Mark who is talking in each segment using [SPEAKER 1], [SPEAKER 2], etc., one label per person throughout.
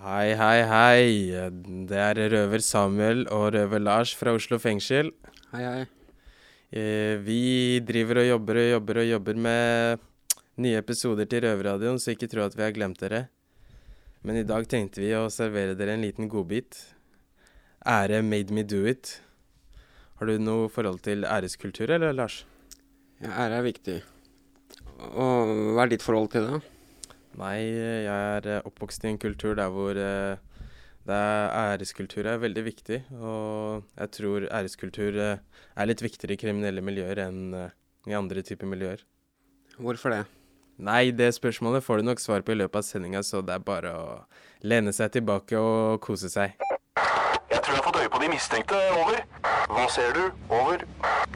[SPEAKER 1] Hei, hei, hei. Det er røver Samuel og røver Lars fra Oslo fengsel.
[SPEAKER 2] Hei, hei.
[SPEAKER 1] Eh, Vi driver og jobber og jobber og jobber med nye episoder til Røverradioen, så ikke tro at vi har glemt dere. Men i dag tenkte vi å servere dere en liten godbit. Ære made me do it. Har du noe forhold til æreskultur, eller, Lars?
[SPEAKER 2] Ja, ære er viktig. Og hva er ditt forhold til det?
[SPEAKER 1] Nei, jeg er eh, oppvokst i en kultur der hvor eh, det er æreskultur er veldig viktig. Og jeg tror æreskultur eh, er litt viktigere i kriminelle miljøer enn i andre typer miljøer.
[SPEAKER 2] Hvorfor det?
[SPEAKER 1] Nei, det spørsmålet får du nok svar på i løpet av sendinga, så det er bare å lene seg tilbake og kose seg.
[SPEAKER 3] Jeg tror jeg har fått øye på de mistenkte. Over. Hva ser du? Over.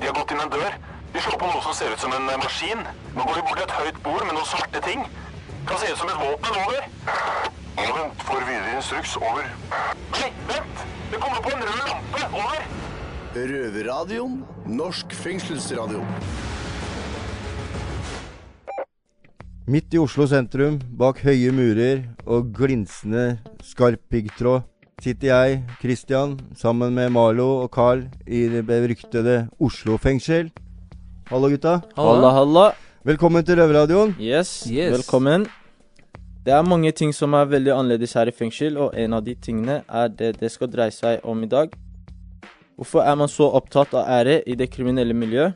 [SPEAKER 3] De har gått inn en dør. De slår på noe som ser ut som en maskin. Nå går de bort til et høyt bord med noen svarte ting. Kan se ut som et våpen. Over. Vent. Får videre instruks. Over. Nei, vent! Det kommer på en rød lampe. Over.
[SPEAKER 4] Røverradioen. Norsk fengselsradio.
[SPEAKER 5] Midt i Oslo sentrum, bak høye murer og glinsende skarp piggtråd, sitter jeg, Christian, sammen med Malo og Carl i det beryktede Oslo fengsel. Hallo, gutta.
[SPEAKER 6] Halla, halla.
[SPEAKER 5] Velkommen til Røverradioen.
[SPEAKER 6] Yes,
[SPEAKER 7] Yes.
[SPEAKER 6] velkommen. Det er mange ting som er veldig annerledes her i fengsel, og en av de tingene er det det skal dreie seg om i dag. Hvorfor er man så opptatt av ære i det kriminelle miljøet?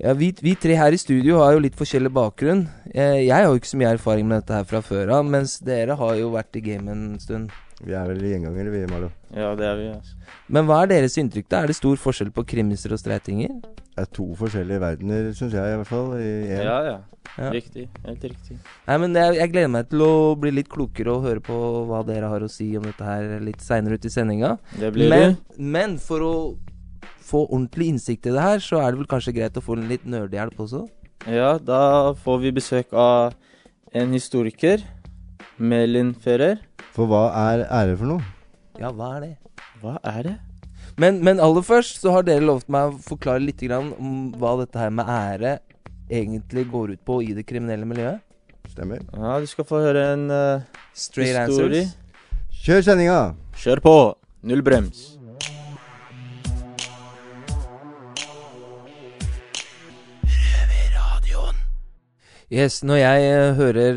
[SPEAKER 7] Ja, vi, vi tre her i studio har jo litt forskjellig bakgrunn. Jeg, jeg har jo ikke så mye erfaring med dette her fra før av, mens dere har jo vært i gamet en stund.
[SPEAKER 5] Vi er vel gjengangere, vi, Marlo.
[SPEAKER 6] Ja, det er vi, altså.
[SPEAKER 7] Men hva er deres inntrykk, da? Er det stor forskjell på krimiser og streitinger?
[SPEAKER 5] Er to forskjellige verdener, syns jeg i hvert fall. I.
[SPEAKER 6] Ja, ja.
[SPEAKER 7] Ja.
[SPEAKER 6] Riktig. Helt riktig.
[SPEAKER 7] Nei, men jeg, jeg gleder meg til å bli litt klokere og høre på hva dere har å si om dette her litt seinere ut i sendinga.
[SPEAKER 6] Det blir
[SPEAKER 7] Men,
[SPEAKER 6] det.
[SPEAKER 7] men for å få ordentlig innsikt i det her, så er det vel kanskje greit å få en litt nerdehjelp også?
[SPEAKER 6] Ja, da får vi besøk av en historiker. Melin Ferrer.
[SPEAKER 5] For hva er ære for noe?
[SPEAKER 7] Ja, hva er det?
[SPEAKER 6] Hva er det?
[SPEAKER 7] Men, men aller først så har dere lovt meg å forklare litt grann om hva dette her med ære egentlig går ut på i det kriminelle miljøet.
[SPEAKER 5] Stemmer.
[SPEAKER 6] Ja, du skal få høre en uh,
[SPEAKER 7] Straight answer.
[SPEAKER 5] Kjør sendinga!
[SPEAKER 6] Kjør på! Null brems.
[SPEAKER 7] Yes, Når jeg eh, hører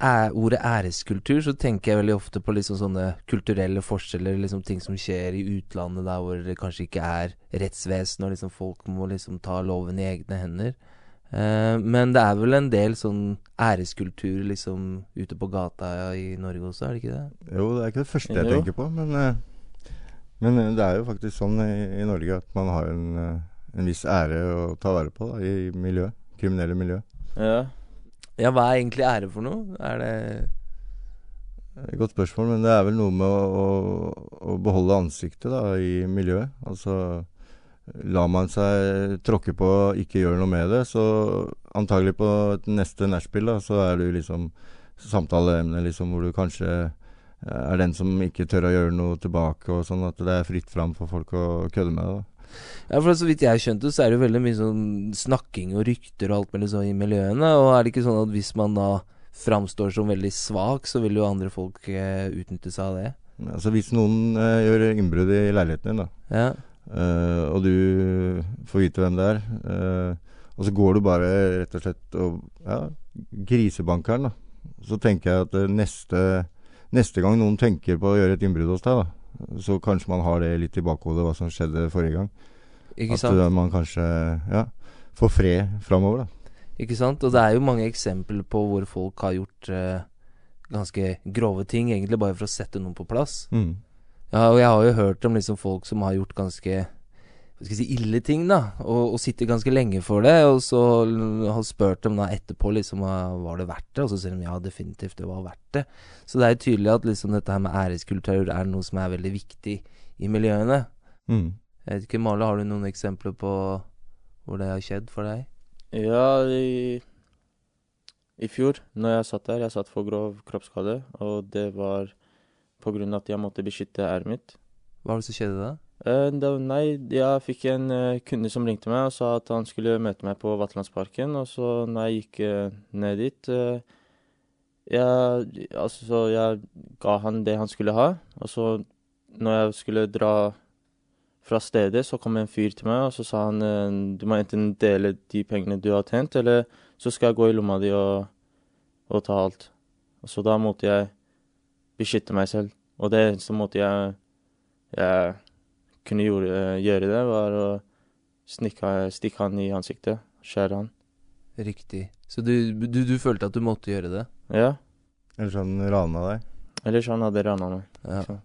[SPEAKER 7] uh, ordet æreskultur, så tenker jeg veldig ofte på liksom sånne kulturelle forskjeller. liksom Ting som skjer i utlandet der hvor det kanskje ikke er rettsvesen, og liksom folk må liksom ta loven i egne hender. Uh, men det er vel en del sånn æreskultur liksom ute på gata i Norge også, er det ikke det?
[SPEAKER 5] Jo, det er ikke det første jeg
[SPEAKER 6] Jo.
[SPEAKER 5] tenker på, men, uh, men det er jo faktisk sånn i, i Norge at man har en, en viss ære å ta vare på da, i miljøet. Kriminelle miljø.
[SPEAKER 6] Ja.
[SPEAKER 7] Ja, hva er egentlig ære for noe? Er det
[SPEAKER 5] Det Et godt spørsmål, men det er vel noe med å, å, å beholde ansiktet da, i miljøet. Altså lar man seg tråkke på og ikke gjøre noe med det, så antagelig på neste nachspiel så er du liksom samtaleemne liksom, hvor du kanskje eh, er den som ikke tør å gjøre noe tilbake, og sånn at det er fritt fram for folk å kødde med det. da.
[SPEAKER 7] Ja, for så vidt jeg skjønte, så er det jo veldig mye sånn snakking og rykter og alt mulig sånn i miljøene. Og er det ikke sånn at hvis man da framstår som veldig svak, så vil jo andre folk eh, utnytte seg av det?
[SPEAKER 5] Altså Hvis noen eh, gjør innbrudd i leiligheten din, da,
[SPEAKER 7] Ja.
[SPEAKER 5] Eh, og du får vite hvem det er. eh, og så går du bare rett og slett og ja, grisebanker den, da. Så tenker jeg at eh, neste, neste gang noen tenker på å gjøre et innbrudd hos deg, da, så kanskje man har det litt i bakhodet hva som skjedde forrige gang.
[SPEAKER 7] Ikke sant?
[SPEAKER 5] At man kanskje ja, får fred framover, da.
[SPEAKER 7] Ikke sant? Og det er jo mange eksempler på hvor folk har gjort eh, ganske grove ting, egentlig bare for å sette noen på plass.
[SPEAKER 5] Mm.
[SPEAKER 7] Ja, og jeg har jo hørt om liksom folk som har gjort ganske hva skal jeg si, ille ting, da, og, og sitter ganske lenge for det, og så har spurt dem da etterpå liksom var det verdt det, og så sier de ja, definitivt, det var verdt det. Så det er jo tydelig at liksom dette her med æreskultur er noe som er veldig viktig i miljøene.
[SPEAKER 5] Mm.
[SPEAKER 7] Jeg vet ikke, Male, har du noen eksempler på hvor det har skjedd for deg?
[SPEAKER 6] Ja, i, i fjor, når jeg satt der, jeg satt for grov kroppsskade, og det var på grunn av at jeg måtte beskytte æret mitt.
[SPEAKER 7] Hva var det som skjedde da?
[SPEAKER 6] Eh, da, nei, jeg fikk en eh, kunde som ringte meg og sa at han skulle møte meg på Vatlandsparken, og så når jeg gikk eh, ned dit Jeg, altså, jeg ga han det han skulle ha, og så når jeg skulle dra fra stedet, så kom en fyr til meg, og så sa han du må enten dele de pengene du har tjent, eller så skal jeg gå i lomma di og, og ta alt. Og så da måtte jeg beskytte meg selv. Og det eneste måte jeg, jeg kunne gjøre, gjøre det, var å snikke, stikke han i ansiktet. Skjære han.
[SPEAKER 7] Riktig. Så du, du, du følte at du måtte gjøre det?
[SPEAKER 6] Ja.
[SPEAKER 5] Ellers hadde han rana deg.
[SPEAKER 6] Ellers han hadde rana meg.
[SPEAKER 7] Ja.
[SPEAKER 6] Så,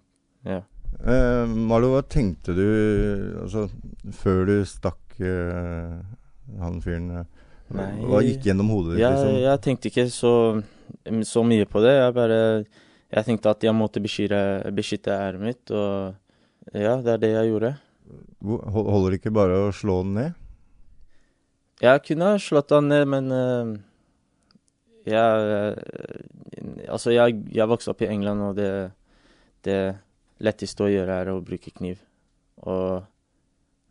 [SPEAKER 6] ja.
[SPEAKER 5] Eh, Marlo, hva tenkte du altså, før du stakk eh, han fyren? eh,
[SPEAKER 6] Nei.
[SPEAKER 5] Hva gikk gjennom hodet ditt?
[SPEAKER 6] Jeg,
[SPEAKER 5] liksom?
[SPEAKER 6] jeg tenkte ikke så, så mye på det. Jeg bare Jeg tenkte at jeg måtte beskytte, beskytte æret mitt, og ja, det er det jeg gjorde.
[SPEAKER 5] Holder det ikke bare å slå den ned?
[SPEAKER 6] Jeg kunne ha slått han ned, men uh, jeg uh, Altså, jeg, jeg vokste opp i England, og det, det letteste å gjøre er å bruke kniv. Og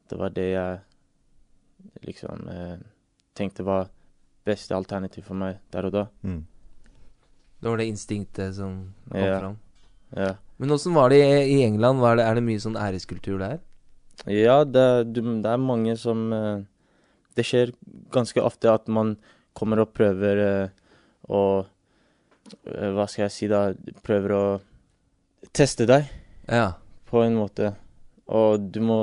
[SPEAKER 6] det var det jeg liksom uh, tenkte var beste alternativ for meg der og da.
[SPEAKER 5] Mm.
[SPEAKER 7] Det var det instinktet som kom
[SPEAKER 6] Ja.
[SPEAKER 7] fram.
[SPEAKER 6] Ja.
[SPEAKER 7] Men åssen var det i, England? Var det, er det mye sånn æreskultur der?
[SPEAKER 6] Ja, det, det er mange som eh, Det skjer ganske ofte at man kommer og prøver eh, å eh, Hva skal jeg si, da? Prøver å teste deg
[SPEAKER 7] Ja.
[SPEAKER 6] på en måte. Og du må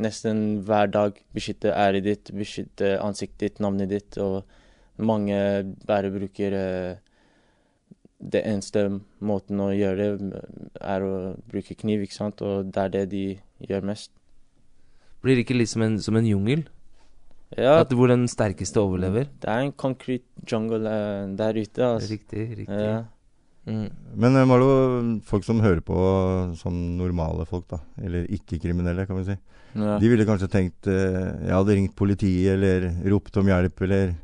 [SPEAKER 6] nesten hver dag beskytte æret ditt, beskytte ansiktet ditt, navnet ditt, og mange bare bruker Det eneste måten å gjøre det, er å bruke kniv, ikke sant, og det er det de gjør mest.
[SPEAKER 7] Blir det ikke litt som en, som en jungel?
[SPEAKER 6] Ja,
[SPEAKER 7] At, hvor den sterkeste overlever?
[SPEAKER 6] det er en concrete jungle eh, der ute, altså.
[SPEAKER 7] Riktig, riktig.
[SPEAKER 6] Ja.
[SPEAKER 7] Mm.
[SPEAKER 5] Men eh, Marlo, folk som hører på som normale folk, da, eller ikke-kriminelle, kan vi si,
[SPEAKER 6] Ja.
[SPEAKER 5] de ville kanskje tenkt eh, jeg hadde ringt politiet eller ropt om hjelp, eller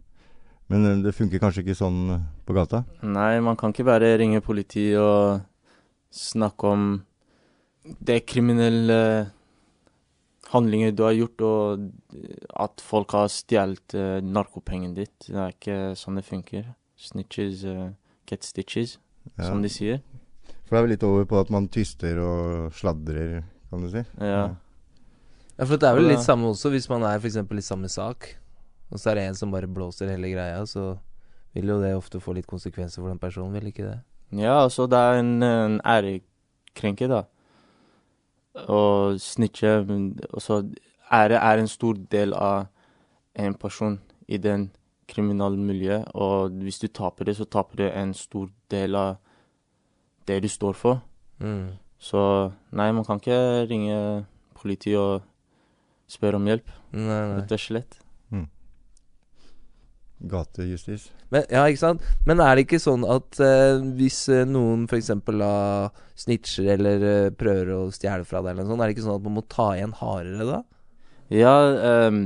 [SPEAKER 5] Men eh, det funker kanskje ikke sånn eh, på gata?
[SPEAKER 6] Nei, man kan ikke bare ringe politiet og snakke om det kriminelle handlinger du har gjort, og at folk har stjålet uh, narkopengene ditt. Det er ikke sånn det funker. Snitches uh, get stitches,
[SPEAKER 5] Ja.
[SPEAKER 6] som de sier.
[SPEAKER 5] For det er vel litt over på at man tyster og sladrer, kan du si.
[SPEAKER 6] Ja.
[SPEAKER 7] Ja, for det er vel litt samme også hvis man er f.eks. i samme sak, og så er det en som bare blåser hele greia, så vil jo det ofte få litt konsekvenser for den personen, vil ikke det?
[SPEAKER 6] Ja, altså det er en, en ærekrenke, da. Å snitche Altså Ære er en stor del av en person i den kriminelle miljøet, og hvis du taper det, så taper du en stor del av det du står for.
[SPEAKER 7] Mm.
[SPEAKER 6] Så nei, man kan ikke ringe politiet og spørre om hjelp,
[SPEAKER 7] Nei, nei.
[SPEAKER 6] rett og slett.
[SPEAKER 5] Gatejustis.
[SPEAKER 7] Men, ja, ikke sant? Men er det ikke sånn at eh, hvis eh, noen f.eks. Uh, snitcher eller eh, prøver å stjele fra deg, eller noe sånt, er det ikke sånn at man må ta igjen hardere da?
[SPEAKER 6] Ja, ehm,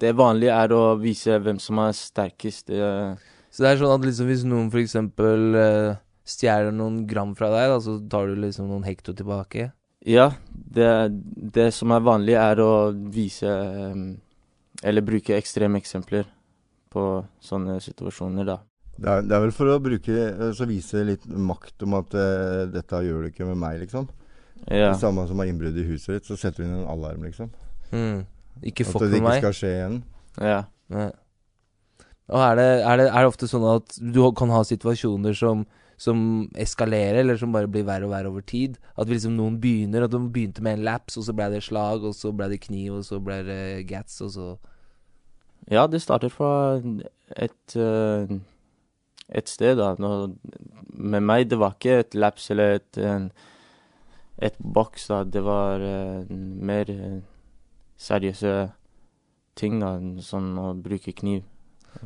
[SPEAKER 6] det vanlige er å vise hvem som er sterkest. eh,
[SPEAKER 7] Så det er sånn at liksom hvis noen f.eks. Uh, stjeler noen gram fra deg, da, så tar du liksom noen hekto tilbake?
[SPEAKER 6] Ja, det, det som er vanlig er å vise ehm, Eller bruke ekstreme eksempler på sånne situasjoner, da.
[SPEAKER 5] Det er, det er vel for å bruke eh, Så vise litt makt om at uh, dette gjør du ikke med meg, liksom.
[SPEAKER 6] Ja.
[SPEAKER 5] Det samme som har innbrudd i huset ditt, så setter du inn en alarm, liksom.
[SPEAKER 7] Mm. Ikke
[SPEAKER 5] At
[SPEAKER 7] fuck
[SPEAKER 5] det ikke
[SPEAKER 7] meg?
[SPEAKER 5] skal skje igjen.
[SPEAKER 6] ja.
[SPEAKER 7] Og er det, er, det, er det ofte sånn at du kan ha situasjoner som, som eskalerer, eller som bare blir verre og verre over tid? At liksom noen begynner, at de begynte med en laps, og så ble det slag, og så ble det kniv, og så ble det gats, og så
[SPEAKER 6] ja, det starter fra et, eh, et sted, da. Nå, med meg, det var ikke et laps eller et, en, et boks, da. Det var eh, mer eh, seriøse ting, da. Sånn å bruke kniv.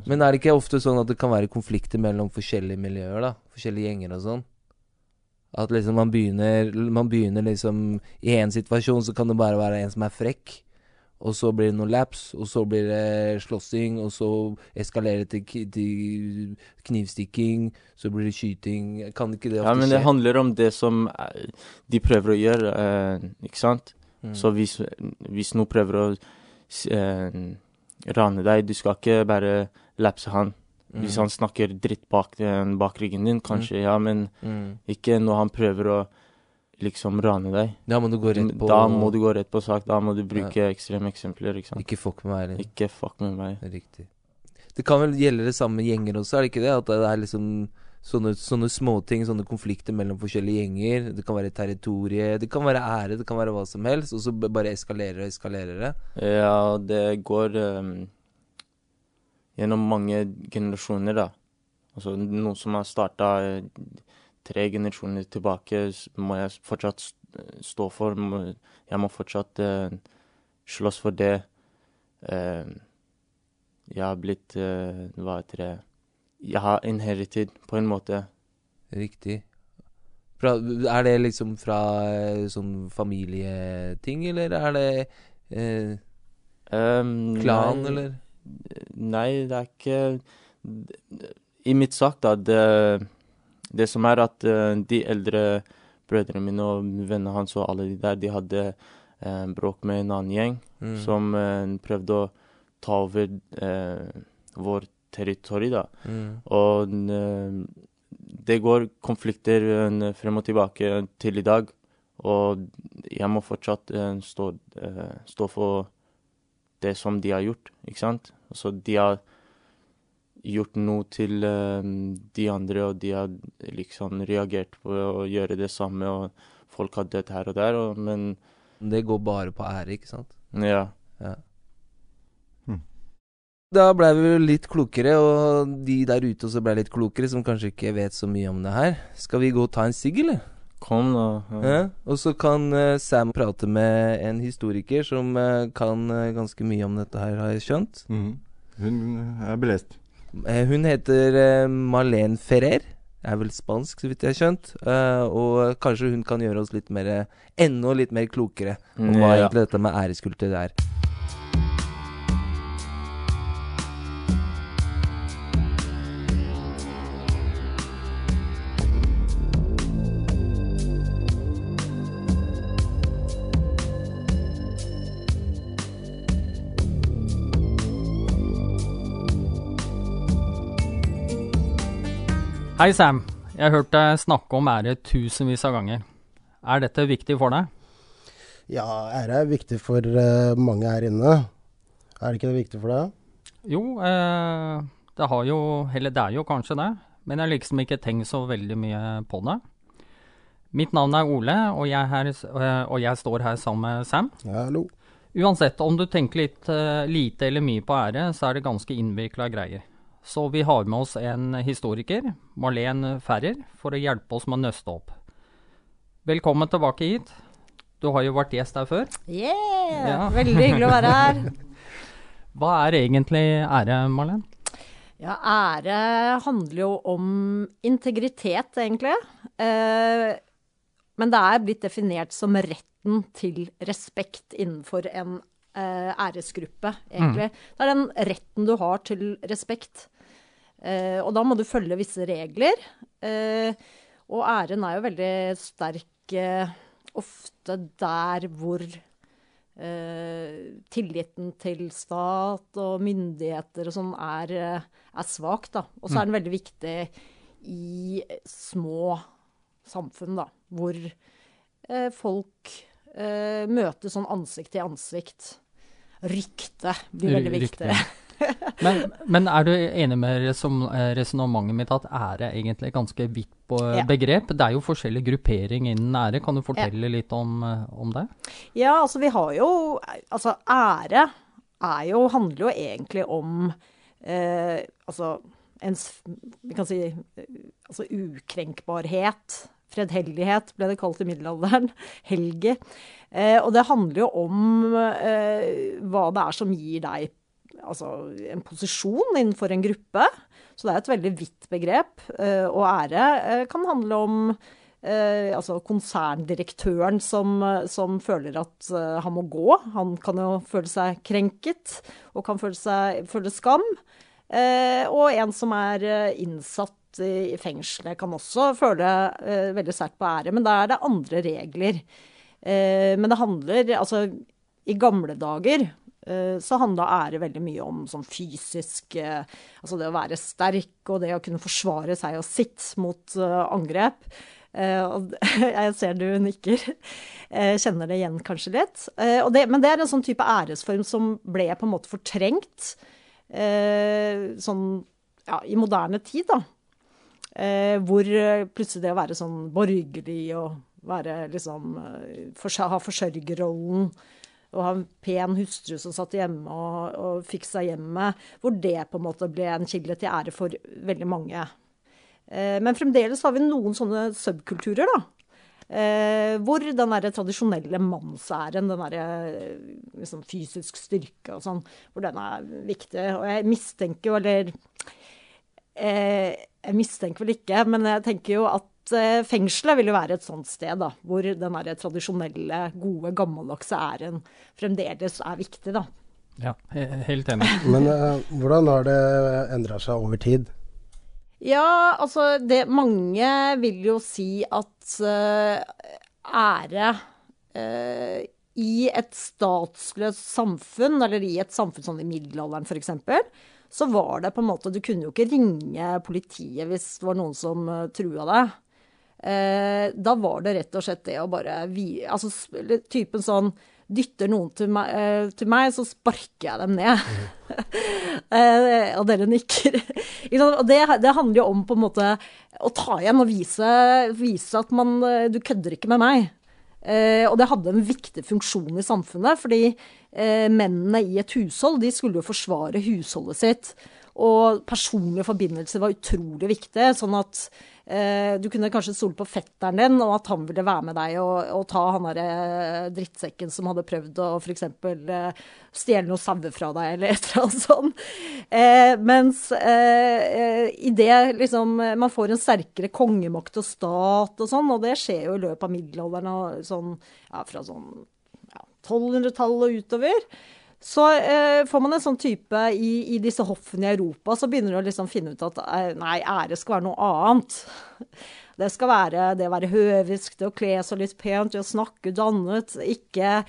[SPEAKER 7] Men er det ikke ofte sånn at det kan være konflikter mellom forskjellige miljøer, da? Forskjellige gjenger og sånn? At liksom man begynner Man begynner liksom I en situasjon så kan det bare være en som er frekk, og så blir det noen laps, og så blir det slåssing, og så eskalerer det til, til knivstikking, så blir det skyting Kan ikke det ofte skje?
[SPEAKER 6] Ja, men det
[SPEAKER 7] skje?
[SPEAKER 6] handler om det som eh, de prøver å gjøre, eh, ikke sant?
[SPEAKER 7] Mm.
[SPEAKER 6] Så hvis, hvis noen prøver å eh, rane deg, du skal ikke bare lapse han. Hvis han snakker dritt bak, bak ryggen din, kanskje, ja, men
[SPEAKER 7] Mm.
[SPEAKER 6] ikke når han prøver å liksom rane deg.
[SPEAKER 7] Da må du gå rett på
[SPEAKER 6] Da må du gå rett på sak. Da må du bruke ekstreme eksempler, ikke sant.
[SPEAKER 7] Ikke fuck med meg. eller?
[SPEAKER 6] Ikke fuck med meg.
[SPEAKER 7] Riktig. Det kan vel gjelde det samme med gjenger også, er det ikke det? At det er liksom sånne, sånne småting, sånne konflikter mellom forskjellige gjenger. Det kan være territorie, det kan være ære, det kan være hva som helst. Og så bare eskalerer og eskalerer det.
[SPEAKER 6] Ja, det går um, gjennom mange generasjoner, da. Altså noe som har starta tre generasjoner tilbake, må jeg fortsatt stå for. Jeg må fortsatt eh, slåss for det. Eh, jeg har blitt eh, Hva heter det Jeg har inherited, på en måte.
[SPEAKER 7] Riktig. Fra, er det liksom fra eh, sånn familieting, eller er det eh,
[SPEAKER 6] um,
[SPEAKER 7] klan,
[SPEAKER 6] nei.
[SPEAKER 7] eller?
[SPEAKER 6] Nei, det er ikke I mitt sak, da, det, det som er at eh, de eldre brødrene mine og vennene hans og alle de der, de hadde eh, bråk med en annen gjeng
[SPEAKER 7] Mm.
[SPEAKER 6] som eh, prøvde å ta over eh, vår territori, da.
[SPEAKER 7] Mm.
[SPEAKER 6] Og eh, det går konflikter eh, frem og tilbake til i dag. Og jeg må fortsatt stå, stå for det som de har gjort, ikke sant? Altså, de har gjort noe til eh, de andre, og de har liksom reagert på å gjøre det samme, og folk har dødd her og der, og, men
[SPEAKER 7] Det går bare på ære, ikke sant?
[SPEAKER 6] ja.
[SPEAKER 7] Da blei vi litt klokere, og de der ute også blei litt klokere, som kanskje ikke vet så mye om det her. Skal vi gå og ta en sigg, eller?
[SPEAKER 6] Kom, da.
[SPEAKER 7] Ja. Og så kan eh, Sam prate med en historiker som eh, kan ganske mye om dette her, har jeg skjønt.
[SPEAKER 5] Mm. Hun er belest.
[SPEAKER 7] Eh, hun heter eh, Marlene Ferrer. Er vel spansk, så vidt jeg har skjønt. Eh, og kanskje hun kan gjøre oss litt mer Enda litt mer klokere om hva
[SPEAKER 6] Ja.
[SPEAKER 7] egentlig dette med æreskultur er.
[SPEAKER 8] Hei, Sam. Jeg har hørt deg snakke om ære tusenvis av ganger. Er dette viktig for deg?
[SPEAKER 9] Ja, ære er viktig for eh, mange her inne. Er det ikke det viktig for deg?
[SPEAKER 8] Jo, eh, det har jo Eller det er jo kanskje det, men jeg har liksom ikke tenkt så veldig mye på det. Mitt navn er Ole, og jeg, her, eh, og jeg står her sammen med Sam.
[SPEAKER 9] Hallo.
[SPEAKER 8] Uansett, om du tenker litt eh, lite eller mye på ære, så er det ganske innvikla greier. Så vi har med oss en historiker, Marlen Ferrer, for å hjelpe oss med å nøste opp. Velkommen tilbake hit. Du har jo vært gjest her før.
[SPEAKER 10] Yeah!
[SPEAKER 8] Ja.
[SPEAKER 10] Veldig hyggelig å være her.
[SPEAKER 8] Hva er egentlig ære, Marlen?
[SPEAKER 10] Ja, ære handler jo om integritet, egentlig. Eh, men det er blitt definert som retten til respekt innenfor en eh, æresgruppe, egentlig. Det er den retten du har til respekt. Eh, og da må du følge visse regler. Eh, og æren er jo veldig sterk eh, ofte der hvor eh, tilliten til stat og myndigheter og sånn er, eh, er svak, da. Og så er den veldig viktig i små samfunn, da, hvor eh, folk eh, møtes sånn ansikt til ansikt. Rykte blir veldig
[SPEAKER 8] Rykte.
[SPEAKER 10] viktig.
[SPEAKER 8] Men, men er du enig med eh, resonnementet mitt at ære egentlig er ganske vidt på-
[SPEAKER 10] Ja.
[SPEAKER 8] begrep? Det er jo forskjellig gruppering innen ære. Kan du fortelle litt om, eh, om det?
[SPEAKER 10] Ja, altså vi har jo Altså ære er jo, handler jo egentlig om eh, altså ens Vi kan si eh, altså ukrenkbarhet. Fredhellighet ble det kalt i middelalderen. Helge. Eh, og det handler jo om eh, hva det er som gir deg altså, en posisjon innenfor en gruppe. Så det er et veldig vidt begrep. Eh, og ære eh, kan handle om eh, altså konserndirektøren som, som føler at han må gå. Han kan jo føle seg krenket og kan føle, seg, føle skam. Og en som er innsatt i, fengselet kan også føle veldig sterkt på ære, men da er det andre regler. Men det handler Altså, i gamle dager så handla ære veldig mye om sånn fysisk eh, Altså det å være sterk og det å kunne forsvare seg og sitt mot eh, angrep. Eh, jeg ser du nikker. Eh, kjenner det igjen kanskje litt. Eh, det, men det er en sånn type æresform som ble på en måte fortrengt eh, sånn ja, i moderne tid, da. Eh, hvor plutselig det å være sånn borgerlig og være liksom eh, Ha forsørgerrollen og ha en pen hustru som satt hjemme og, og fiksa hjemmet, hvor det på en måte ble en kilde til ære for veldig mange. Eh, men fremdeles har vi noen sånne subkulturer, da. Eh, hvor den der tradisjonelle mannsæren, den derre liksom, fysisk styrke og sånn, hvor den er viktig. Og jeg mistenker jo, eller eh, Jeg mistenker vel ikke, men jeg tenker jo at eh, fengselet vil jo være et sånt sted, da. Hvor den tradisjonelle, gode, gammeldagse æren fremdeles er viktig, da.
[SPEAKER 8] Ja, helt enig.
[SPEAKER 9] Men uh, hvordan har det endra seg over tid?
[SPEAKER 10] Ja, altså det Mange vil jo si at uh, ære uh, i et statsløst samfunn, eller i et samfunn sånn i middelalderen f.eks., så var det på en måte Du kunne jo ikke ringe politiet hvis det var noen som trua deg. Eh, da var det rett og slett det å bare vi, Altså typen sånn Dytter noen til meg, eh, til meg så sparker jeg dem ned. Eh, og dere nikker. Og det, det handler jo om på en måte å ta igjen og vise, vise at man Du kødder ikke med meg. Eh, og det hadde en viktig funksjon i samfunnet, fordi eh, mennene i et hushold de skulle jo forsvare husholdet sitt. Og personlige forbindelser var utrolig viktig. Sånn at eh, du kunne kanskje stole på fetteren din, og at han ville være med deg og, og ta han derre drittsekken som hadde prøvd å f.eks. Eh, stjele noen sauer fra deg, eller et eller annet sånt. Eh, mens eh, eh, i det liksom Man får en sterkere kongemakt og stat og sånn, og det skjer jo i løpet av middelalderen og sånn, ja, fra sånn ja, 1200-tallet og utover. Så eh, får man en sånn type i, i disse hoffene i Europa, så begynner du å liksom finne ut at eh, nei, ære skal være noe annet. Det skal være det å være høvisk, det å kle seg litt pent, det å snakke dannet. Ikke,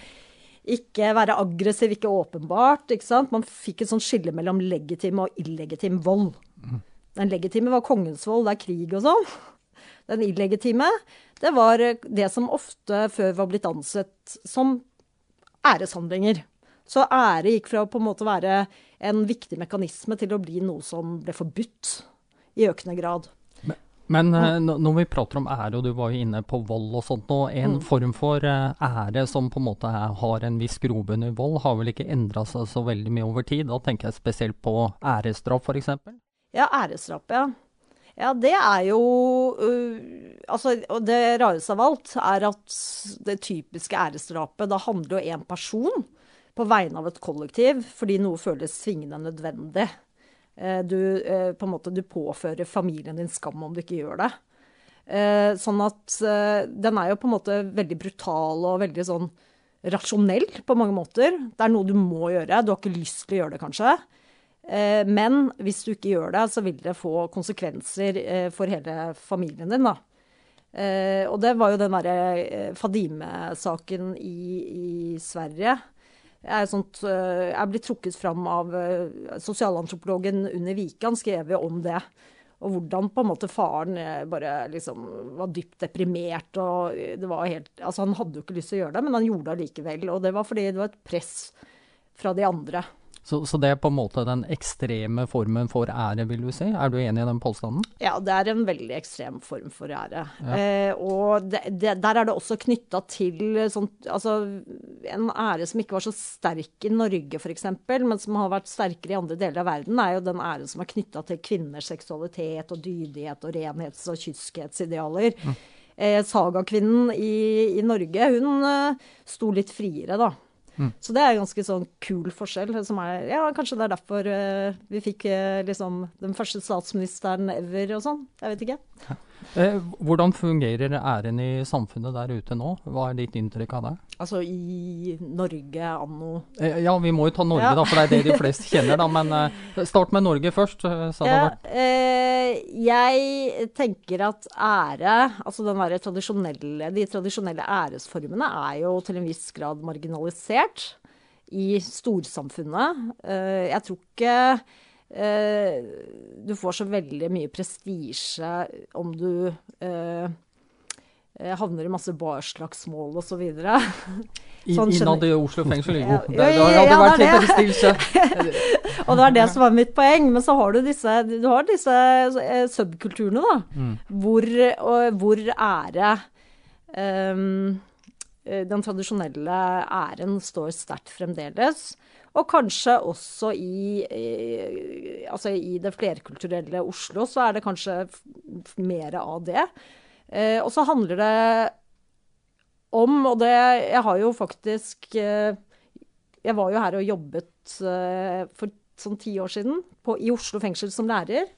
[SPEAKER 10] ikke være aggressiv, ikke åpenbart. ikke sant? Man fikk et sånt skille mellom legitim og illegitim vold. Den legitime var kongens vold, det er krig og sånn. Den illegitime, det var det som ofte før var blitt ansett som æreshandlinger. Så ære gikk fra å på en måte være en viktig mekanisme til å bli noe som ble forbudt i økende grad.
[SPEAKER 8] Men eh, når vi prater om ære, og du var jo inne på vold og sånt nå, en
[SPEAKER 10] Mm.
[SPEAKER 8] form for eh, ære som på en måte er, har en viss grobunn i vold, har vel ikke endra seg så veldig mye over tid? Da tenker jeg spesielt på æresdrap, f.eks.
[SPEAKER 10] Ja, æresdrap, ja. Ja, det er jo uh, Altså, det rareste av alt er at det typiske æresdrapet, da handler jo én person på vegne av et kollektiv fordi noe føles svingende nødvendig. Eh, Du, eh, på en måte, du påfører familien din skam om du ikke gjør det. Eh, Sånn at den er jo på en måte veldig brutal og veldig sånn rasjonell på mange måter. Det er noe du må gjøre. Du har ikke lyst til å gjøre det, kanskje. Men hvis du ikke gjør det, så vil det få konsekvenser for hele familien din, da. Og det var jo den derre Fadime-saken i, i Sverige. Er, sånt, eh, er blitt trukket fram av eh, sosialantropologen Unni Wikan, Han skrev jo om det. Og hvordan på en måte faren eh, bare liksom var dypt deprimert. og det var helt, altså Han hadde jo ikke lyst til å gjøre det, men han gjorde det likevel. Og det var fordi det var et press fra de andre.
[SPEAKER 8] Så, så det er på en måte den ekstreme formen for ære, vil du si? Er du enig i den påstanden?
[SPEAKER 10] Ja, det er en veldig ekstrem form for ære.
[SPEAKER 8] Ja.
[SPEAKER 10] Eh, og det, det, der er det også knytta til sånt, altså, en ære som ikke var så sterk i Norge f.eks., men som har vært sterkere i andre deler av verden, er jo den æren som er knytta til kvinners seksualitet og dydighet og renhets- og kyskhetsidealer. Eh, sagakvinnen i, i Norge, hun eh, sto litt friere, da.
[SPEAKER 8] Mm.
[SPEAKER 10] Så det er en ganske sånn kul forskjell. Som er, ja, kanskje det er derfor eh, vi fikk eh, liksom den første statsministeren ever og sånn. Jeg vet ikke.
[SPEAKER 8] Eh, hvordan fungerer æren i samfunnet der ute nå? Hva er ditt inntrykk av det?
[SPEAKER 10] Altså i Norge anno
[SPEAKER 8] Eh, ja, vi må jo ta Norge,
[SPEAKER 10] Ja.
[SPEAKER 8] da, for det er det de fleste kjenner. da, Men eh, start med Norge først. så hadde det
[SPEAKER 10] Ja, eh, jeg tenker at ære, altså tradisjonelle, de tradisjonelle æresformene er jo til en viss grad marginalisert i storsamfunnet. Eh, jeg tror ikke du får så veldig mye prestisje om du eh, eh havner i masse barslagsmål osv.
[SPEAKER 8] Sånn innad i Oslo fengsel, jo. Det, det hadde
[SPEAKER 10] ja,
[SPEAKER 8] vært litt prestisje.
[SPEAKER 10] og det var det som var mitt poeng. Men så har du disse, du har disse eh, subkulturene, da.
[SPEAKER 8] Mm.
[SPEAKER 10] Hvor, og, hvor ære eh, Den tradisjonelle æren står sterkt fremdeles. Og kanskje også i, i, altså i det flerkulturelle Oslo så er det kanskje mer av det. Eh, og så handler det om, og det Jeg har jo faktisk eh, Jeg var jo her og jobbet eh, for sånn ti år siden på, i Oslo fengsel som lærer.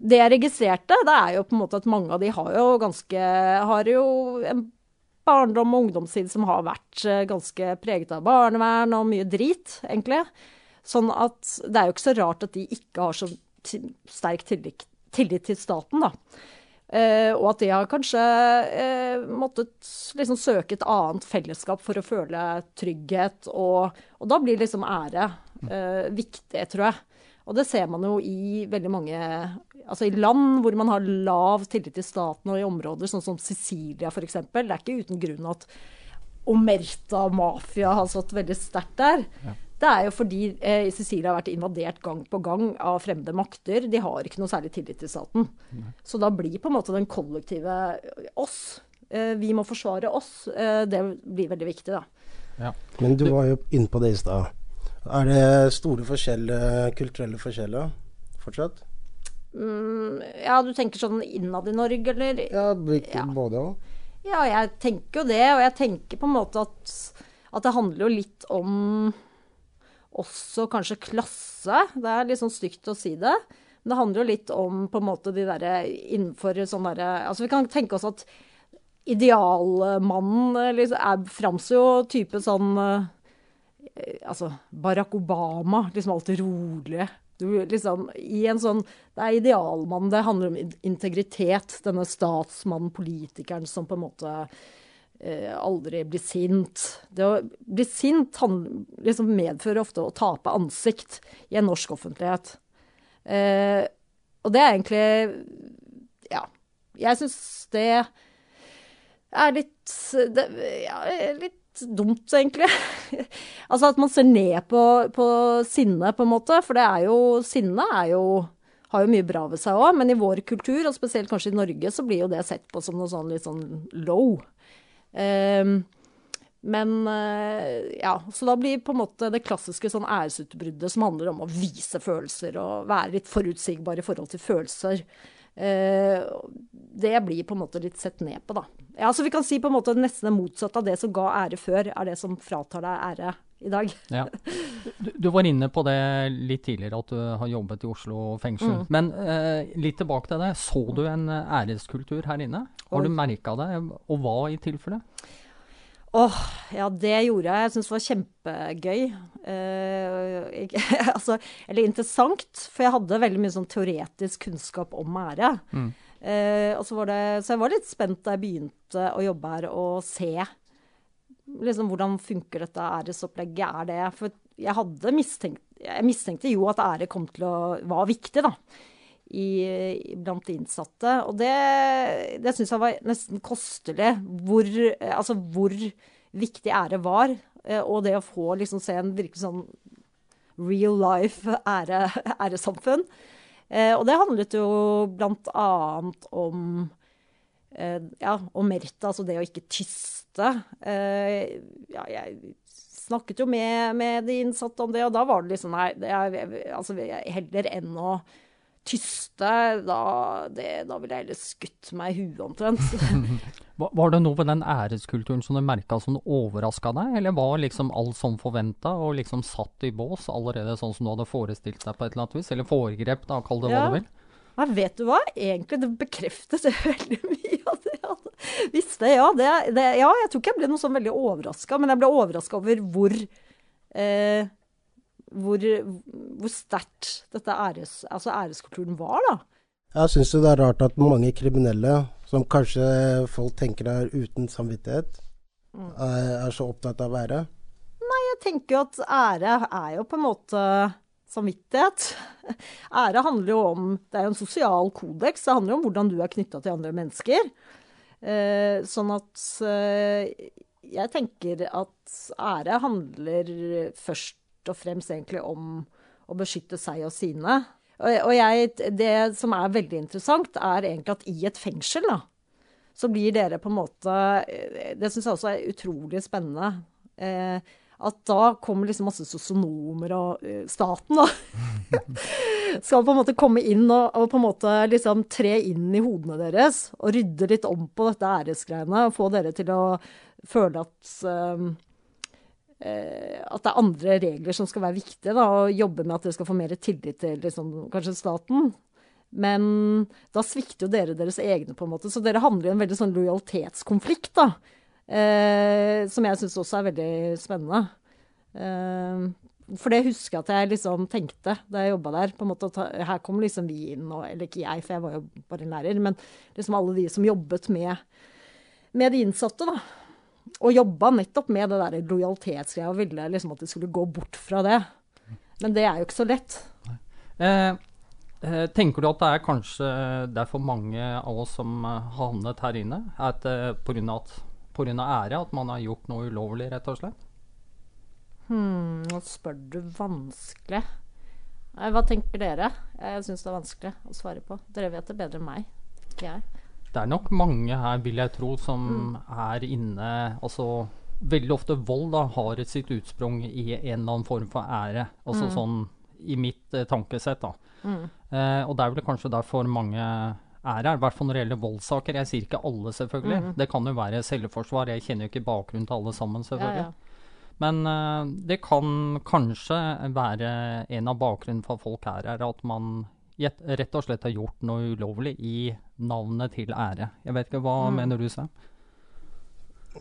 [SPEAKER 10] Det jeg registrerte, det er jo på en måte at mange av de har jo ganske Har jo en barndom og ungdomstid som har vært eh, ganske preget av barnevern og mye drit, egentlig. Sånn at det er jo ikke så rart at de ikke har så sterk tillit, til staten, da. Eh, og at de har kanskje eh, måttet liksom søke et annet fellesskap for å føle trygghet. Og, og da blir liksom ære viktig, tror jeg. Og det ser man jo i veldig mange Altså i land hvor man har lav tillit til staten, og i områder sånn som Sicilia f.eks. Det er ikke uten grunn at Omerta mafia har stått veldig sterkt der. Det er jo fordi eh, Sicilia har vært invadert gang på gang av fremmede makter. De har ikke noe særlig tillit til staten. Så da blir på en måte den kollektive oss. Eh, vi må forsvare oss. Eh, det blir veldig viktig, da.
[SPEAKER 9] Men du var jo inne på det i stad. Er det store forskjeller, kulturelle forskjeller fortsatt?
[SPEAKER 10] Mm, ja, du tenker sånn innad i Norge, eller?
[SPEAKER 9] Ja, ikke både òg.
[SPEAKER 10] Ja, jeg tenker jo det. Og jeg tenker på en måte at, at det handler jo litt om også kanskje klasse. Det er litt sånn stygt å si det. Men det handler jo litt om på en måte de derre innenfor sånn derre Altså vi kan tenke oss at idealmannen liksom, er framstår jo type sånn eh, Altså Barack Obama, liksom alltid rolig. Du, liksom, i en sånn, det er idealmannen, det handler om integritet. Denne statsmannen, politikeren som på en måte eh, aldri blir sint. Det å bli sint han, liksom medfører ofte å tape ansikt i en norsk offentlighet. Eh, og det er egentlig Ja. Jeg syns det er litt det, ja, litt dumt, egentlig. altså at man ser ned på, på sinne, på en måte. For det er jo Sinne er jo har jo mye bra ved seg òg, men i vår kultur, og spesielt kanskje i Norge, så blir jo det sett på som noe sånn litt sånn low. Ehm, men eh, ja, så da blir på en måte det klassiske sånn æresutbruddet som handler om å vise følelser og være litt forutsigbar i forhold til følelser. Eh, det blir på en måte litt sett ned på, da. Ja, så vi kan si på en måte nesten det motsatte av det som ga ære før, er det som fratar deg ære i dag.
[SPEAKER 8] Ja. Du, du var inne på det litt tidligere, at du har jobbet i Oslo fengsel.
[SPEAKER 10] Mm.
[SPEAKER 8] Men eh, litt tilbake til det. Så du en æreskultur her inne? Har
[SPEAKER 10] Oi.
[SPEAKER 8] du merka det, og hva i tilfelle?
[SPEAKER 10] Åh, ja, det gjorde jeg. Jeg syns det var kjempegøy. Uh, jeg, altså, eller interessant, for jeg hadde veldig mye sånn teoretisk kunnskap om ære.
[SPEAKER 8] Mm.
[SPEAKER 10] Uh, og så, var det, så jeg var litt spent da jeg begynte å jobbe her, og se liksom, hvordan funker dette æresopplegget. Er det For jeg hadde mistenkt Jeg mistenkte jo at ære kom til å var viktig, da. I, blant de innsatte. Og det, det syns jeg var nesten kostelig. Hvor, eh, altså hvor viktig ære var. eh, Og det å få liksom se en virkelig sånn real life ære, æresamfunn. Eh, og det handlet jo blant annet om ja, ja, omerta, altså det å ikke tyste. Eh, ja, jeg snakket jo med, med de innsatte om det, og da var det liksom Nei, det er, altså, heller enn å tyste, da, det, da ville jeg heller skutt meg i huet omtrent.
[SPEAKER 8] Var, det noe ved den æreskulturen som du merka som overraska deg, eller var liksom alt som forventa og liksom satt i bås allerede sånn som du hadde forestilt deg på et eller annet vis? Eller foregrep, da, kall det hva
[SPEAKER 10] Ja.
[SPEAKER 8] du vil.
[SPEAKER 10] Ja, vet du hva? Egentlig det bekreftet veldig mye av det jeg hadde visste. Ja, det, det, ja, jeg tror ikke jeg ble noe sånn veldig overraska, men jeg ble overraska over hvor eh, hvor, hvor sterkt dette æres, altså æreskulturen var, da.
[SPEAKER 9] Jeg syns det er rart at mange kriminelle, som kanskje folk tenker er uten samvittighet,
[SPEAKER 10] Mm.
[SPEAKER 9] er, så opptatt av ære.
[SPEAKER 10] Nei, jeg tenker jo at ære er jo på en måte samvittighet. Ære handler jo om Det er jo en sosial kodeks. Det handler jo om hvordan du er knytta til andre mennesker. Eh, sånn at eh, jeg tenker at ære handler først og fremst egentlig om å beskytte seg og sine. Og, jeg, det som er veldig interessant, er egentlig at i et fengsel, da, så blir dere på en måte eh, Det syns jeg også er utrolig spennende. Eh, at da kommer liksom masse sosionomer og uh, staten, da. skal på en måte komme inn og, og, på en måte liksom tre inn i hodene deres og rydde litt om på dette æresgreiene. Og få dere til å føle at uh, at det er andre regler som skal være viktige, da, og jobbe med at dere skal få mer tillit til liksom, kanskje staten. Men da svikter jo dere deres egne, på en måte. Så dere handler i en veldig sånn lojalitetskonflikt, da. Eh, som jeg syns også er veldig spennende. Eh, for det husker jeg at jeg liksom tenkte da jeg jobba der. på en måte at Her kommer liksom vi inn, og, eller ikke jeg, for jeg var jo bare en lærer, men liksom alle de som jobbet med, med de innsatte. da. Og jobba nettopp med det der lojalitetsgreia og ville liksom at de skulle gå bort fra det. Men det er jo ikke så lett.
[SPEAKER 8] Eh, Eh, tenker du at det er kanskje det er for mange av oss som har havnet her inne? At Pga. ære at man har gjort noe ulovlig, rett og slett?
[SPEAKER 10] Hmm, nå spør du vanskelig. Hva tenker dere? Jeg syns det er vanskelig å svare på. Dere vet det bedre enn meg. Ikke jeg.
[SPEAKER 8] Det er nok mange her, vil jeg tro, som mm. er inne Altså veldig ofte vold da, har et sitt utsprung i en eller annen form for ære. Altså mm. sånn i mitt eh, tankesett, da. Mm. Eh, og det er vel kanskje derfor mange er her, i hvert fall når det gjelder voldssaker. Jeg sier ikke alle, selvfølgelig. Mm. Det kan jo være selvforsvar. Jeg kjenner jo ikke bakgrunnen til alle sammen, selvfølgelig. Ja, ja. Men eh, det kan kanskje være en av bakgrunnen for at folk er her, at man rett og slett har gjort noe ulovlig i navnet til ære. Jeg vet ikke, Hva mm. mener du, Sam?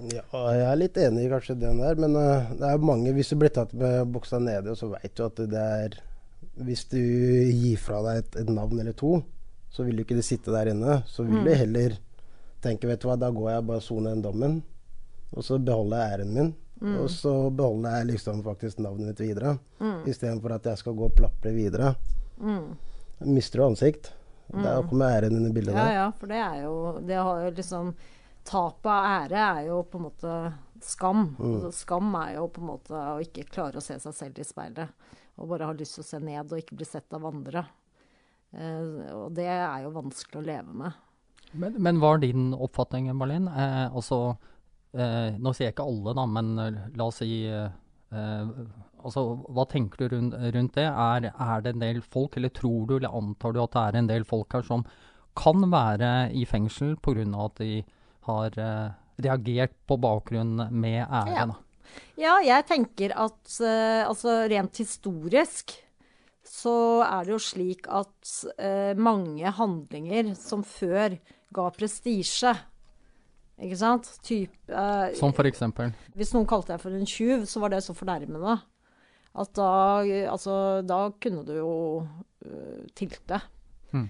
[SPEAKER 9] Ja, jeg er litt enig i kanskje den der, men uh, det er mange Hvis du blir tatt med buksa nede, så veit du at det er hvis du gir fra deg et, et, navn eller to, så vil du ikke sitte der inne. Så vil mm. du heller tenke vet du hva, da går jeg bare og soner den dommen, og så beholder jeg æren min. Mm. Og så beholder jeg liksom faktisk navnet mitt videre, mm. istedenfor at jeg skal gå og plapre videre. Mm. Mister du ansikt. Mm. Der med æren i bildet
[SPEAKER 10] ja, der. Ja, for det er jo Det har jo liksom Tapet av ære er jo på en måte skam. Mm. Altså, skam er jo på en måte å ikke klare å se seg selv i speilet og bare ha lyst til å se ned og ikke bli sett av andre. Eh, og det er jo vanskelig å leve med.
[SPEAKER 8] Men, men hva er din oppfatning, Malin? Eh, altså, eh, nå sier jeg ikke alle, da, men eh, la oss si eh, altså, Hva tenker du rundt, rundt det? Er, er, det en del folk, eller tror du eller antar du at det er en del folk her som kan være i fengsel pga. at de har eh, reagert på bakgrunn med ære? Ja.
[SPEAKER 10] Ja, jeg tenker at uh, altså rent historisk så er det jo slik at uh, mange handlinger som før ga prestisje ikke sant? Typ,
[SPEAKER 8] uh, som for eksempel?
[SPEAKER 10] Hvis noen kalte deg for en tjuv, så var det så fornærmende at da, altså, da kunne du jo uh, tilte. Mm.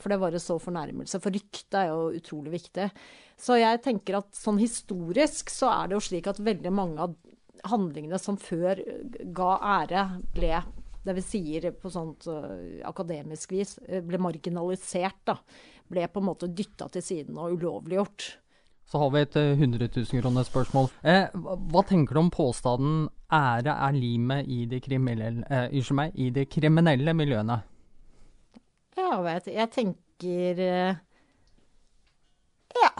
[SPEAKER 10] For det var en så fornærmelse. For ryktet er jo utrolig viktig. Så jeg tenker at sånn historisk så er det jo slik at veldig mange av handlingene som før ga ære, ble det vi sier på sånt uh, akademisk vis, eh, ble marginalisert. da. Ble på en måte dytta til siden og ulovliggjort.
[SPEAKER 8] Så har vi et uh, 100 000 kroner spørsmål. Eh, hva tenker du om påstanden 'ære er limet i de kriminelle, eh, meg, i de kriminelle miljøene'?
[SPEAKER 10] Ja, vet, jeg tenker uh, Ja.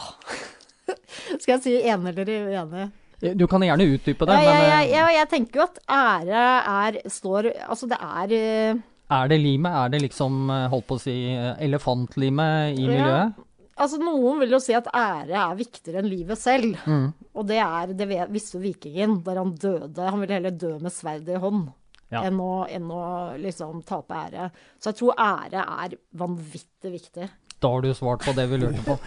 [SPEAKER 10] Skal jeg si ene eller uenig?
[SPEAKER 8] Du kan gjerne utdype det.
[SPEAKER 10] Ja, men, ja, ja, jeg tenker jo at ære er står Altså, det er
[SPEAKER 8] Er det limet? Er det liksom, eh, holdt på å si, eh, elefantlimet i miljøet?
[SPEAKER 10] Altså, Noen vil jo si at ære er viktigere enn livet selv. Mm. Og det er, det visste jo vikingen, der han døde. Han ville heller dø med sverdet i hånd ja. enn, å, enn å liksom tape ære. Så jeg tror ære er vanvittig viktig.
[SPEAKER 8] Da har du svart på det vi lurte på.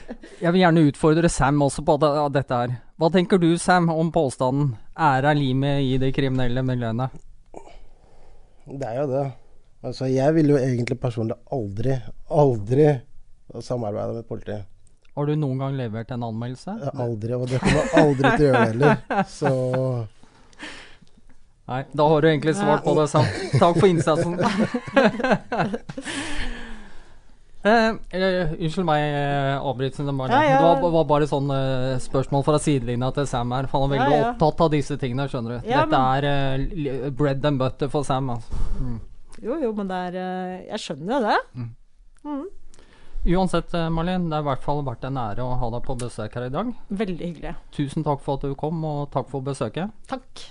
[SPEAKER 8] Jeg vil gjerne utfordre Sam også på det, dette her. Hva tenker du, Sam, om påstanden 'ære er limet i de kriminelle miljøene'?
[SPEAKER 9] Det er jo det. Altså, jeg vil jo egentlig personlig aldri, aldri samarbeide med politiet.
[SPEAKER 8] Har du noen gang levert en anmeldelse?
[SPEAKER 9] Aldri, og det kommer jeg aldri til å gjøre heller. Så
[SPEAKER 8] Nei, da har du egentlig svart på det, Sam. Takk for innsatsen. Uh, eh, unnskyld meg, eh, avbrytelsen. Bare.
[SPEAKER 10] Ja, ja.
[SPEAKER 8] Det var, var bare sånn spørsmål fra sidelinja til Sam her. Han er veldig
[SPEAKER 10] Ja, ja.
[SPEAKER 8] opptatt av disse tingene, skjønner du.
[SPEAKER 10] Ja,
[SPEAKER 8] Dette er eh, bread and butter for Sam. Altså. Mm.
[SPEAKER 10] Jo, jo, men det er Jeg skjønner jo det. Mm.
[SPEAKER 8] Uansett, Marlin, det har i hvert fall vært en ære å ha deg på besøk her i dag.
[SPEAKER 10] Veldig hyggelig.
[SPEAKER 8] Tusen takk for at du kom, og takk for besøket.
[SPEAKER 10] Takk.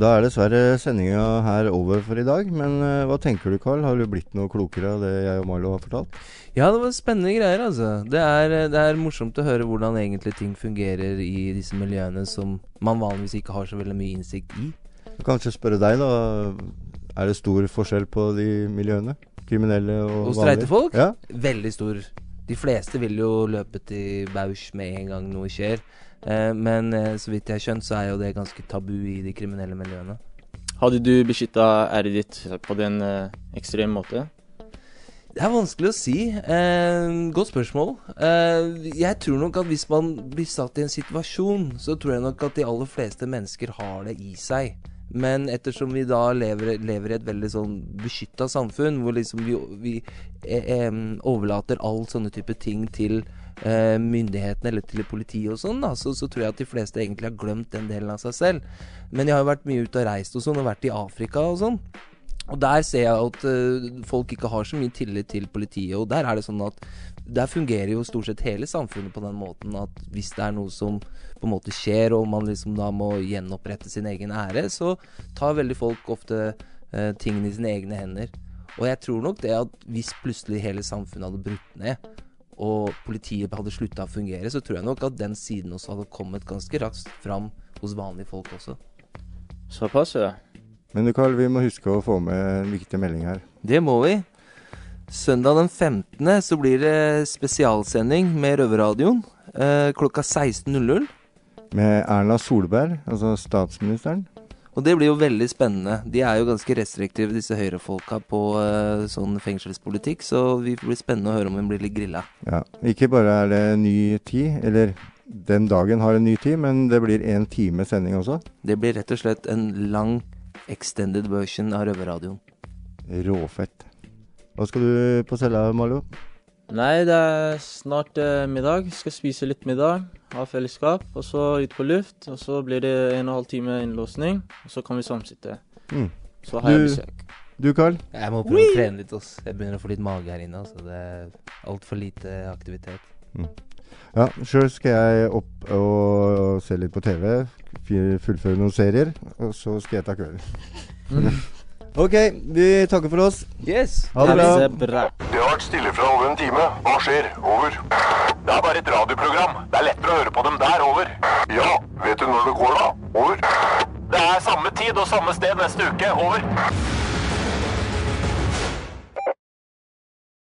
[SPEAKER 5] Da er dessverre sendinga her over for i dag. Men eh, hva tenker du, Carl? Har du blitt noe klokere av det jeg og Marlo har fortalt?
[SPEAKER 7] Ja, det var spennende greier, altså. Det er, det er morsomt å høre hvordan egentlig ting fungerer i disse miljøene som man vanligvis ikke har så veldig mye innsikt i.
[SPEAKER 5] Jeg kan kanskje spørre deg, da. Er det stor forskjell på de miljøene? Kriminelle og vanlige?
[SPEAKER 7] folk?
[SPEAKER 5] Ja.
[SPEAKER 7] Veldig stor. De fleste vil jo løpe til Bausch med en gang noe skjer. Eh, men eh, så vidt jeg har skjønt, så er jo det ganske tabu i de kriminelle miljøene.
[SPEAKER 6] Hadde du beskytta æret ditt på den eh, ekstreme måte?
[SPEAKER 7] Det er vanskelig å si. Eh, godt spørsmål. Eh, jeg tror nok at hvis man blir satt i en situasjon, så tror jeg nok at de aller fleste mennesker har det i seg. Men ettersom vi da lever, lever i et veldig sånn beskytta samfunn, hvor liksom vi, vi eh, overlater all sånne type ting til eh, myndighetene eller til politiet og sånn, da, så, så tror jeg at de fleste egentlig har glemt den delen av seg selv. Men jeg har jo vært mye ute og reist og sånn, og vært i Afrika og sånn. Og der ser jeg at uh, folk ikke har så mye tillit til politiet. Og der er det sånn at der fungerer jo stort sett hele samfunnet på den måten at hvis det er noe som på en måte skjer, og man liksom da må gjenopprette sin egen ære, så tar veldig folk ofte uh, tingene i sine egne hender. Og jeg tror nok det at hvis plutselig hele samfunnet hadde brutt ned, og politiet hadde slutta å fungere, så tror jeg nok at den siden også hadde kommet ganske raskt fram hos vanlige folk også.
[SPEAKER 6] Såpass, ja.
[SPEAKER 5] Men du, Karl, vi må huske å få med en viktig melding her.
[SPEAKER 7] Det må vi. Søndag den 15. så blir det spesialsending med Røverradioen eh, klokka 16.00.
[SPEAKER 5] Med Erna Solberg, altså statsministeren.
[SPEAKER 7] Og det blir jo veldig spennende. De er jo ganske restriktive, disse høyrefolka, på eh, sånn fengselspolitikk. Så vi blir spennende å høre om hun blir litt grilla.
[SPEAKER 5] Ja, Ikke bare er det ny tid, eller den dagen har en ny tid, men det blir en time sending også.
[SPEAKER 7] Det blir rett og slett en lang extended version av Røverradioen.
[SPEAKER 5] Råfett. Hva skal du på cella, Malo?
[SPEAKER 6] Nei, det er snart eh, middag. Skal spise litt middag, ha fellesskap, og så ut på luft. Og så blir det en og en halv time innlåsning, og så kan vi samsitte.
[SPEAKER 5] Mm.
[SPEAKER 6] Så har jeg besøk.
[SPEAKER 5] Du, Carl?
[SPEAKER 7] Jeg må prøve å trene litt. Ass. Jeg begynner å få litt mage her inne. Altså. Det er altfor lite aktivitet.
[SPEAKER 5] Ja, sjøl skal jeg opp og se litt på TV. Fullføre noen serier. Og så skal jeg ta kvelden. ok, vi takker for oss.
[SPEAKER 7] Yes!
[SPEAKER 5] Ha det bra.
[SPEAKER 6] Det bra.
[SPEAKER 3] Det har vært stille fra over en time. Hva skjer? Over. Det er bare et radioprogram. Det er lettere å høre på dem der. Over. Ja, vet du når det går, da? Over. Det er samme tid og samme sted neste uke. Over.